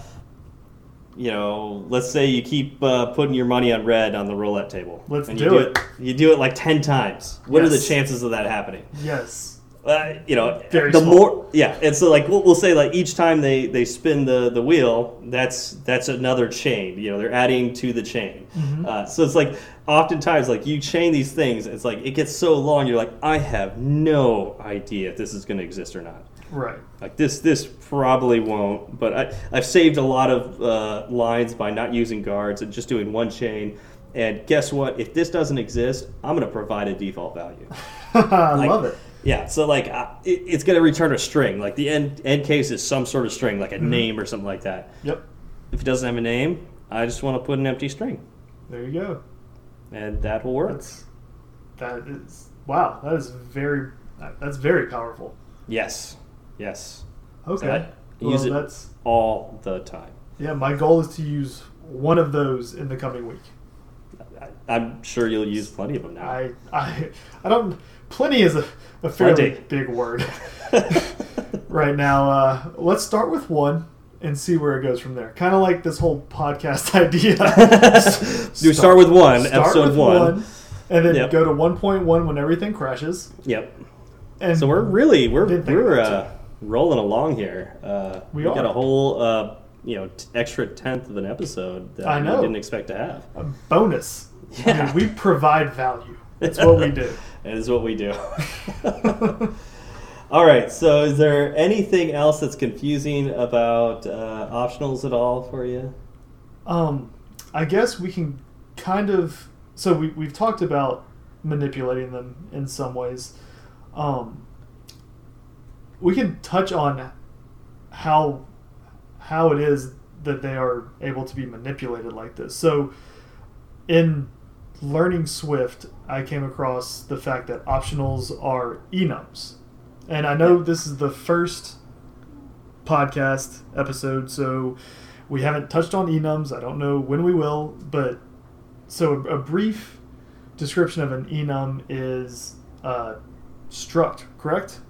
Speaker 1: you know, let's say you keep uh, putting your money on red on the roulette table.
Speaker 2: Let's
Speaker 1: and
Speaker 2: do
Speaker 1: you do
Speaker 2: it.
Speaker 1: You do it like ten times. What are the chances of that happening?
Speaker 2: Yes.
Speaker 1: Uh, you know,
Speaker 2: Very
Speaker 1: the
Speaker 2: small.
Speaker 1: more, yeah, and so like we'll, we'll say like each time they they spin the the wheel, that's that's another chain. You know, they're adding to the chain.
Speaker 2: Mm-hmm.
Speaker 1: Uh, so it's like oftentimes like you chain these things, it's like it gets so long, you're like, I have no idea if this is going to exist or not.
Speaker 2: Right.
Speaker 1: Like this, this probably won't. But I, I've saved a lot of uh, lines by not using guards and just doing one chain. And guess what? If this doesn't exist, I'm going to provide a default value. (laughs)
Speaker 2: I
Speaker 1: Like,
Speaker 2: love it.
Speaker 1: Yeah, so like uh, it, it's going to return a string. Like the end end case is some sort of string, like a
Speaker 2: Mm-hmm.
Speaker 1: name or something like that.
Speaker 2: Yep.
Speaker 1: If it doesn't have a name, I just want to put an empty string,
Speaker 2: There you go.
Speaker 1: and that will work.
Speaker 2: That's that is wow. That is very that's very powerful.
Speaker 1: yes, yes,
Speaker 2: Okay. Well,
Speaker 1: use it
Speaker 2: that's
Speaker 1: all the time.
Speaker 2: yeah. My goal is to use one of those in the coming week.
Speaker 1: I, I'm sure you'll use plenty of them now.
Speaker 2: I I I don't. Plenty is a, a fairly
Speaker 1: Plenty.
Speaker 2: big word (laughs) right now. Uh, let's start with one and see where it goes from there. Kind of like this whole podcast (laughs) idea.
Speaker 1: Do start with one,
Speaker 2: start
Speaker 1: episode
Speaker 2: with
Speaker 1: one.
Speaker 2: and then
Speaker 1: Yep.
Speaker 2: go to 1.1 when everything crashes.
Speaker 1: Yep.
Speaker 2: And
Speaker 1: So we're really we're we're uh, rolling along here. Uh,
Speaker 2: We
Speaker 1: got
Speaker 2: are.
Speaker 1: a whole uh, you know t- extra tenth of an episode that
Speaker 2: I know.
Speaker 1: we didn't expect to have.
Speaker 2: a bonus. I
Speaker 1: Yeah.
Speaker 2: mean, we provide value. That's what we do. (laughs)
Speaker 1: it is what we do. (laughs) all right. So, is there anything else that's confusing about uh, optionals at all for you?
Speaker 2: Um, I guess we can kind of. So we we've talked about manipulating them in some ways. Um, we can touch on how how it is that they are able to be manipulated like this. So, in learning Swift, I came across the fact that optionals are enums, and I know this is the first podcast episode, so we haven't touched on enums. I don't know when we will, but so a, a brief description of an enum is uh, struct, correct?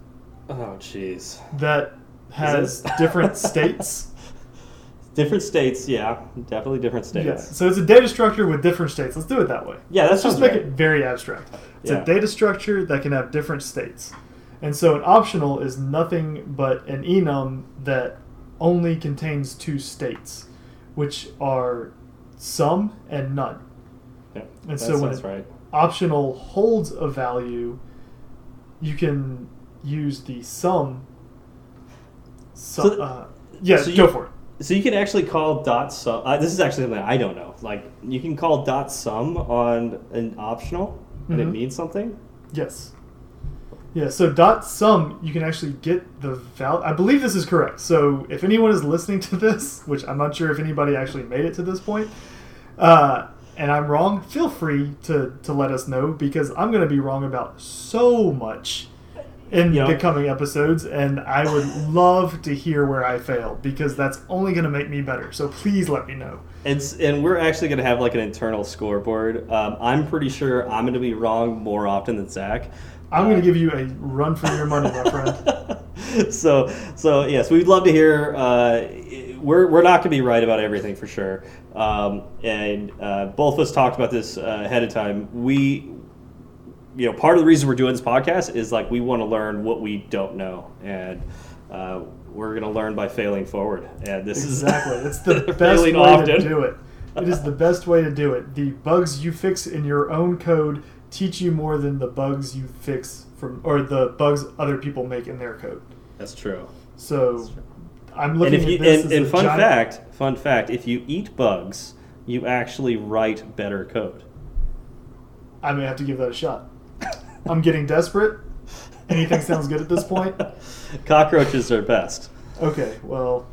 Speaker 1: Oh, jeez.
Speaker 2: That has different (laughs) states.
Speaker 1: Different states, yeah, definitely different states.
Speaker 2: Yeah, so it's a data structure with different states. Let's do it that way.
Speaker 1: Yeah, that
Speaker 2: Let's just make
Speaker 1: right.
Speaker 2: it very abstract. It's
Speaker 1: Yeah.
Speaker 2: a data structure that can have different states. And so an optional is nothing but an enum that only contains two states, which are some and none.
Speaker 1: Yeah,
Speaker 2: And so when
Speaker 1: sounds right.
Speaker 2: Optional holds a value, you can use the some.
Speaker 1: So
Speaker 2: So, uh, yeah,
Speaker 1: so you-
Speaker 2: go for it.
Speaker 1: So you can actually call dot some. Uh, this is actually something I don't know. Like you can call dot some on an optional, and it
Speaker 2: Mhm.
Speaker 1: means something.
Speaker 2: Yes. Yeah, so dot some, you can actually get the value. I believe this is correct. So if anyone is listening to this, which I'm not sure if anybody actually made it to this point, uh, and I'm wrong, feel free to, to let us know because I'm going to be wrong about so much in
Speaker 1: Yeah.
Speaker 2: the coming episodes, and I would love to hear where I failed because that's only going to make me better. So please let me know.
Speaker 1: And and we're actually going to have like an internal scoreboard. Um, I'm pretty sure I'm going to be wrong more often than Zach.
Speaker 2: I'm going to give you a run for your money, my friend. (laughs)
Speaker 1: so so yes, we'd love to hear. Uh, we're we're not going to be right about everything for sure. Um, and uh, both of us talked about this uh, ahead of time. We, you know, part of the reason we're doing this podcast is like we want to learn what we don't know, and uh, we're going to learn by failing forward. And this is
Speaker 2: Exactly.
Speaker 1: is (laughs)
Speaker 2: It's the best way
Speaker 1: often.
Speaker 2: to do it. It is the best way to do it. The bugs you fix in your own code teach you more than the bugs you fix from or the bugs other people make in their code.
Speaker 1: That's true.
Speaker 2: So
Speaker 1: That's true.
Speaker 2: I'm
Speaker 1: And
Speaker 2: looking
Speaker 1: if you
Speaker 2: at this
Speaker 1: and, and
Speaker 2: a
Speaker 1: fun
Speaker 2: giant-
Speaker 1: fact, fun fact, if you eat bugs, you actually write better code.
Speaker 2: I may have to give that a shot. I'm getting desperate. Anything sounds good at this point. (laughs)
Speaker 1: Cockroaches are best.
Speaker 2: Okay, well,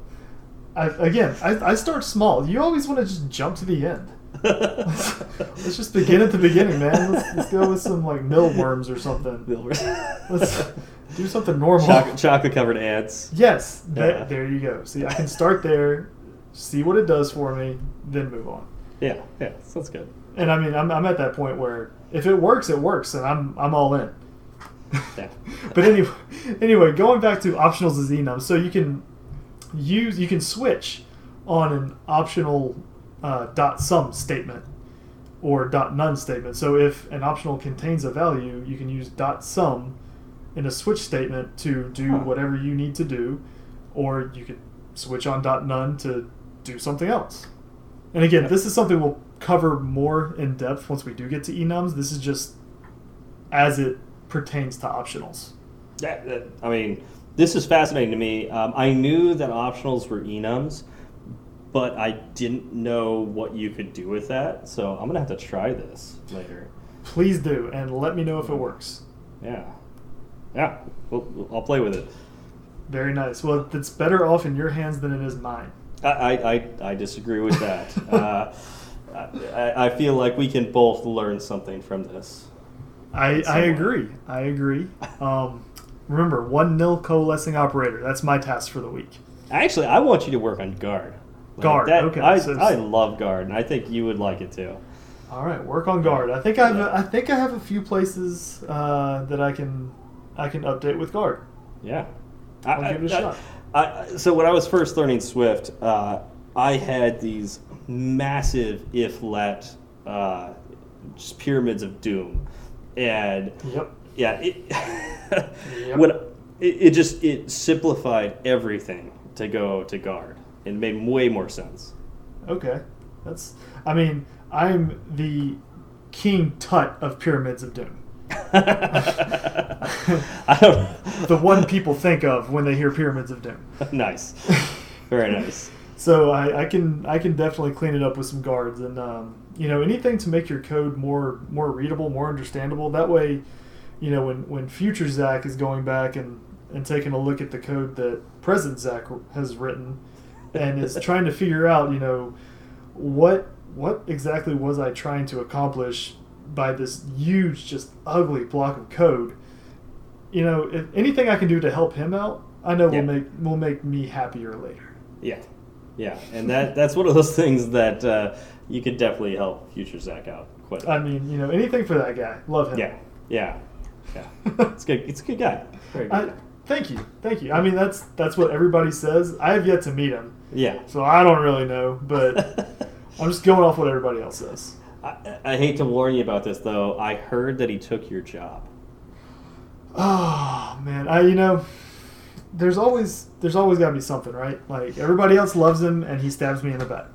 Speaker 2: I, again, I, I start small. You always want to just jump to the end. (laughs) Let's just begin at the beginning, man. Let's, let's go with some like millworms or something. Millworms. Let's do something normal.
Speaker 1: chocolate, chocolate covered ants.
Speaker 2: Yes, that,
Speaker 1: Yeah.
Speaker 2: there you go. See, I can start there, see what it does for me, then move on.
Speaker 1: Yeah, yeah, sounds good.
Speaker 2: And I mean, I'm, I'm at that point where if it works, it works, and I'm I'm all in.
Speaker 1: Yeah. (laughs)
Speaker 2: but anyway, anyway, going back to optionals as enums, so you can use you can switch on an optional uh, dot some statement or dot none statement. So if an optional contains a value, you can use dot some in a switch statement to do
Speaker 1: Huh.
Speaker 2: whatever you need to do, or you could switch on dot none to do something else. And again, this is something we'll cover more in depth once we do get to enums. This is just as it pertains to optionals.
Speaker 1: That, that, I mean, this is fascinating to me. Um, I knew that optionals were enums, but I didn't know what you could do with that. So I'm gonna have to try this later.
Speaker 2: Please do, and let me know if it works.
Speaker 1: Yeah, yeah. We'll, I'll play with it.
Speaker 2: Very nice. Well, it's better off in your hands than it is mine.
Speaker 1: I, I, I, I disagree with that. (laughs) uh, I, I feel like we can both learn something from this.
Speaker 2: I, I agree. I agree. Um, remember, one nil coalescing operator. That's my task for the week.
Speaker 1: Actually, I want you to work on guard. Like,
Speaker 2: Guard,
Speaker 1: that-
Speaker 2: okay,
Speaker 1: I,
Speaker 2: so-
Speaker 1: I love guard, and I think you would like it too.
Speaker 2: All right, work on guard. I think I have.
Speaker 1: Yeah.
Speaker 2: I think I have a few places uh, that I can I can update with guard.
Speaker 1: Yeah.
Speaker 2: I'll
Speaker 1: I-
Speaker 2: give it a
Speaker 1: I-
Speaker 2: shot.
Speaker 1: I, so when I was first learning Swift, uh, I had these massive if let uh, just pyramids of doom, and
Speaker 2: Yep.
Speaker 1: yeah, it, (laughs) when it, it just it simplified everything to go to guard. It made way more sense.
Speaker 2: Okay. That's. I mean, I'm the King Tut of Pyramids of Doom. (laughs)
Speaker 1: I don't. (laughs)
Speaker 2: The one people think of when they hear Pyramids of Doom.
Speaker 1: nice, very nice.
Speaker 2: So I, I can I can definitely clean it up with some guards and um, you know anything to make your code more more readable, more understandable. That way, you know when when future Zach is going back and and taking a look at the code that present Zach has written and is (laughs) trying to figure out you know what what exactly was I trying to accomplish by this huge just ugly block of code. You know if anything I can do to help him out, I know
Speaker 1: Yeah.
Speaker 2: will make will make me happier later.
Speaker 1: Yeah, yeah, and that that's one of those (laughs) things that uh, you could definitely help future Zach out quite. a
Speaker 2: I
Speaker 1: bit.
Speaker 2: mean, you know, anything for that guy. Love him.
Speaker 1: yeah, yeah, yeah. (laughs) It's good. It's a good guy. Very good.
Speaker 2: I, thank you, thank you. I mean, that's that's what everybody says. I have yet to meet him,
Speaker 1: yeah.
Speaker 2: so I don't really know, but (laughs) I'm just going off what everybody else says.
Speaker 1: I, I hate to warn you about this though. I heard that he took your job.
Speaker 2: Oh man, I you know, there's always there's always got to be something, right? Like everybody else loves him, and he stabs me in the back.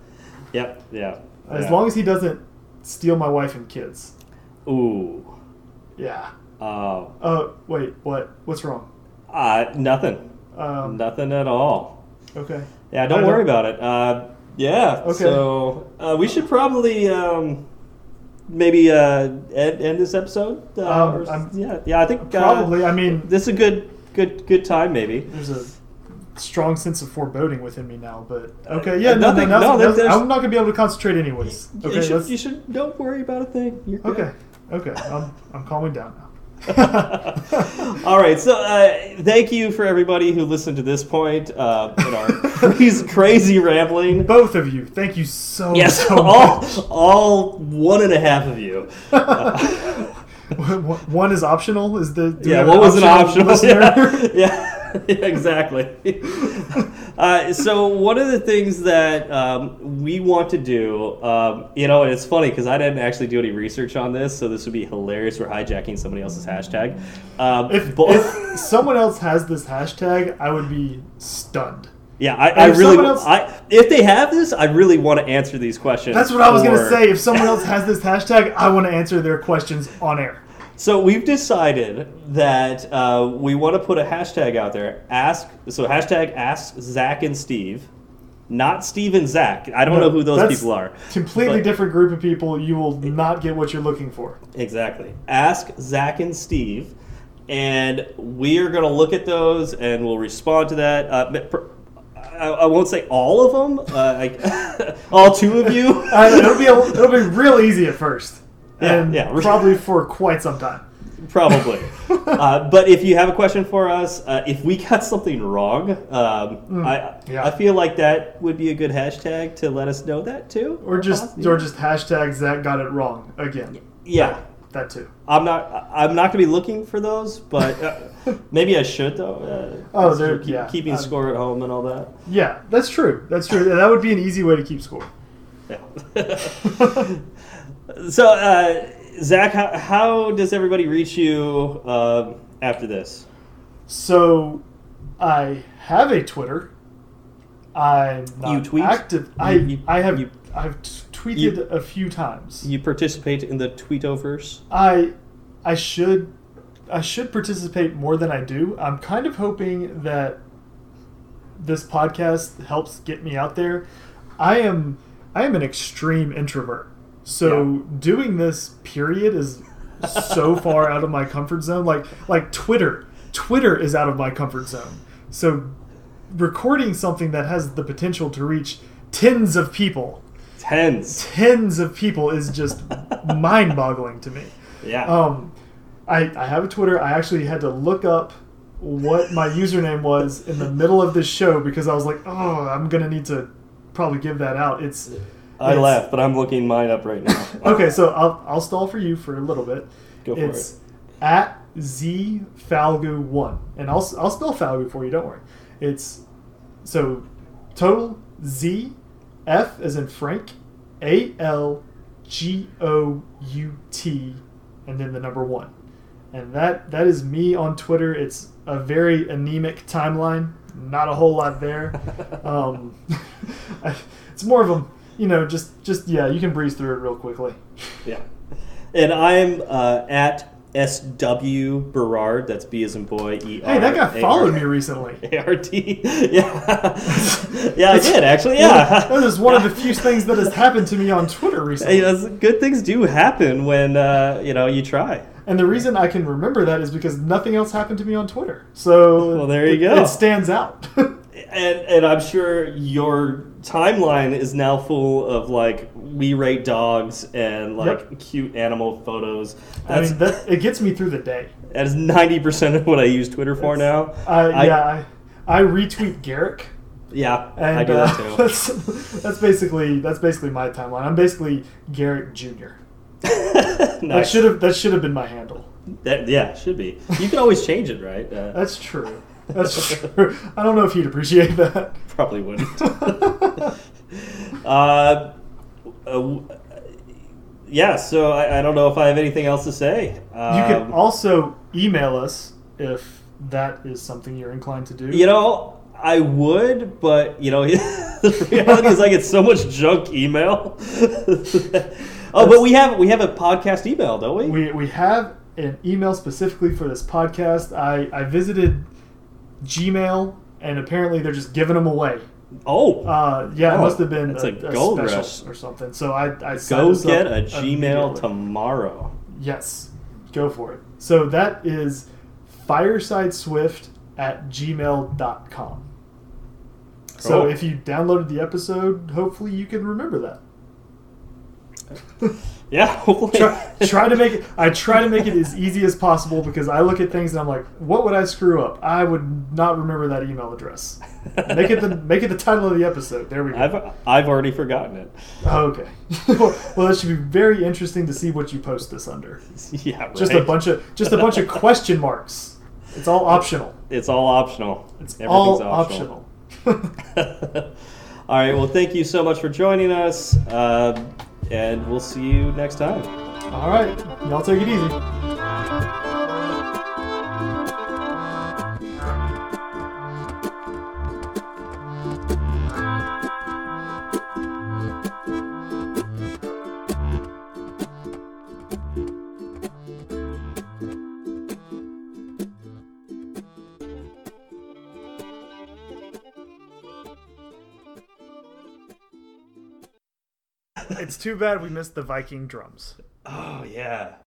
Speaker 1: Yep. Yeah.
Speaker 2: As
Speaker 1: yeah.
Speaker 2: long as he doesn't steal my wife and kids.
Speaker 1: Ooh.
Speaker 2: Yeah.
Speaker 1: Uh,
Speaker 2: Oh wait, what? What's wrong?
Speaker 1: uh, nothing.
Speaker 2: Um,
Speaker 1: nothing at all.
Speaker 2: okay.
Speaker 1: Yeah. Don't worry
Speaker 2: don't-
Speaker 1: about it. Uh, yeah.
Speaker 2: Okay.
Speaker 1: So uh, we should probably um, maybe uh, end, end this episode. Uh,
Speaker 2: Um,
Speaker 1: or- yeah. Yeah. I think uh,
Speaker 2: Probably. I mean,
Speaker 1: this is a good good good time maybe.
Speaker 2: there's a strong sense of foreboding within me now. But okay, yeah, no,
Speaker 1: Nothing-
Speaker 2: no,
Speaker 1: no,
Speaker 2: no,
Speaker 1: there's-
Speaker 2: I'm not gonna be able to concentrate anyways. Okay,
Speaker 1: you, should, you should don't worry about a thing. You're good.
Speaker 2: okay, okay. I'm I'm calming down now. (laughs)
Speaker 1: All right, so uh, thank you for everybody who listened to this point uh, in our crazy, (laughs) crazy rambling.
Speaker 2: Both of you, thank you so
Speaker 1: Yes,
Speaker 2: so
Speaker 1: all,
Speaker 2: much.
Speaker 1: all one and a half of you. Uh, (laughs) (laughs)
Speaker 2: One is optional. Is the
Speaker 1: yeah, what was an optional?
Speaker 2: listener? (laughs)
Speaker 1: Yeah, yeah, (laughs) yeah, exactly. Uh, so one of the things that um, we want to do, um, you know, and it's funny because I didn't actually do any research on this, so this would be hilarious. We're hijacking somebody else's hashtag. Um,
Speaker 2: If,
Speaker 1: but-
Speaker 2: if someone else has this hashtag, I would be stunned.
Speaker 1: Yeah, I, I really,
Speaker 2: else-
Speaker 1: I if they have this, I really want to answer these questions.
Speaker 2: That's what I was going to say. If someone else has this hashtag, I want to answer their questions on air.
Speaker 1: So we've decided that uh, we want to put a hashtag out there. Ask so hashtag Ask Zach and Steve, not Steve and Zach. I don't know who those
Speaker 2: That's
Speaker 1: people are.
Speaker 2: Completely
Speaker 1: but-
Speaker 2: different group of people. You will not get what you're looking for.
Speaker 1: Exactly. Ask Zach and Steve, and we are going to look at those and we'll respond to that. Uh, per- I, I won't say all of them. Uh, I, (laughs) all two of you. (laughs)
Speaker 2: Uh, it'll be a, it'll be real easy at first, and
Speaker 1: yeah. (laughs)
Speaker 2: probably for quite some time.
Speaker 1: Probably. (laughs) uh, but if you have a question for us, uh, if we got something wrong, um, I,
Speaker 2: yeah.
Speaker 1: I feel like that would be a good hashtag to let us know that too.
Speaker 2: Or just
Speaker 1: Possibly.
Speaker 2: or just hashtag Zach got it wrong again.
Speaker 1: yeah.
Speaker 2: That too.
Speaker 1: I'm not. I'm not going to be looking for those, but uh, (laughs) maybe I should though. Uh,
Speaker 2: Oh, there-
Speaker 1: keep-
Speaker 2: yeah.
Speaker 1: keeping
Speaker 2: Um,
Speaker 1: score at home and all that.
Speaker 2: Yeah, that's true. That's true. That would be an easy way to keep score.
Speaker 1: Yeah. So, uh, Zach, how, how does everybody reach you um, after this?
Speaker 2: So, I have a Twitter. I'm not
Speaker 1: You tweet?
Speaker 2: active.
Speaker 1: You-
Speaker 2: I
Speaker 1: you-
Speaker 2: I have
Speaker 1: you-
Speaker 2: I've t- tweeted
Speaker 1: you-
Speaker 2: a few times.
Speaker 1: You participate in the Tweetoverse.
Speaker 2: I I should I should participate more than I do. I'm kind of hoping that this podcast helps get me out there. I am I am an extreme introvert. So doing this period is so (laughs) far out of my comfort zone. Like like Twitter. Twitter is out of my comfort zone. So recording something that has the potential to reach tens of people,
Speaker 1: Tens.
Speaker 2: tens of people is just (laughs) mind-boggling to me.
Speaker 1: Yeah.
Speaker 2: Um, I, I have a Twitter. I actually had to look up what my username was in the middle of this show because I was like, oh, I'm gonna need to probably give that out. It's
Speaker 1: I laugh, but I'm looking mine up right now. (laughs)
Speaker 2: okay. So I'll I'll stall for you for a little bit.
Speaker 1: Go for
Speaker 2: it's at z falgu one, and I'll I'll spell falgu for you. Don't worry. It's so total z f as in Frank a l g o u t and then the number one, and that that is me on Twitter. It's a very anemic timeline. Not a whole lot there. (laughs) Um, (laughs) it's more of a you know just just yeah you can breeze through it real quickly. (laughs)
Speaker 1: Yeah. And I'm uh, at SW Berard. That's B as in boy, E R.
Speaker 2: Hey, that guy followed me recently. (laughs)
Speaker 1: ART. (laughs) Yeah. yeah, I did, actually. Yeah.
Speaker 2: that is one of the few things that has happened to me on Twitter recently.
Speaker 1: Hey, good things do happen when, uh, you know, you try.
Speaker 2: And the reason I can remember that is because nothing else happened to me on Twitter. So
Speaker 1: Well, there you
Speaker 2: it,
Speaker 1: go.
Speaker 2: It stands out.
Speaker 1: And, and I'm sure your timeline is now full of like we rate dogs and like
Speaker 2: Yep.
Speaker 1: cute animal photos.
Speaker 2: I
Speaker 1: That's
Speaker 2: mean, that, (laughs) it gets me through the day.
Speaker 1: that is ninety percent of what I use Twitter for now.
Speaker 2: I,
Speaker 1: I-
Speaker 2: yeah, I, I retweet Garrick,
Speaker 1: Yeah,
Speaker 2: and
Speaker 1: I do
Speaker 2: uh,
Speaker 1: that too. (laughs)
Speaker 2: that's that's basically that's basically my timeline. I'm basically Garrick Jr. (laughs) That should have that should have been my handle.
Speaker 1: That, yeah, should be. You can always change it, right? Uh,
Speaker 2: That's true. That's true. I don't know if you'd appreciate that.
Speaker 1: probably wouldn't. (laughs) uh, uh, yeah, so I, I don't know if I have anything else to say. Um,
Speaker 2: You can also email us if that is something you're inclined to do.
Speaker 1: You know, I would, but you know, (laughs) the reality is I get so much junk email. (laughs) oh, but we have we have a podcast email, don't we?
Speaker 2: we, we have an email specifically for this podcast. I, I visited Gmail, and apparently they're just giving them away.
Speaker 1: oh,
Speaker 2: Uh, yeah, it
Speaker 1: Oh,
Speaker 2: must have been
Speaker 1: that's
Speaker 2: a,
Speaker 1: a
Speaker 2: a
Speaker 1: gold rush.
Speaker 2: or something. So I, I
Speaker 1: go get a Gmail tomorrow.
Speaker 2: Yes, go for it. So that is firesideswift at gmail.com. So
Speaker 1: Cool.
Speaker 2: if you downloaded the episode, hopefully you can remember that. (laughs)
Speaker 1: Yeah, (laughs)
Speaker 2: try, try to make it i try to make it as easy as possible because i look at things and i'm like what would i screw up i would not remember that email address make it the (laughs) make it the title of the episode there we go
Speaker 1: I've I've already forgotten it.
Speaker 2: Okay (laughs) well, it should be very interesting to see what you post this under
Speaker 1: Yeah, right.
Speaker 2: just a bunch of just a bunch of question marks it's all optional
Speaker 1: It's all optional.
Speaker 2: it's
Speaker 1: Everything's
Speaker 2: all
Speaker 1: optional.
Speaker 2: optional
Speaker 1: all right. Well, thank you so much for joining us, um, and we'll see you next time.
Speaker 2: all right y'all take it easy it's too bad we missed the Viking drums.
Speaker 1: Oh yeah.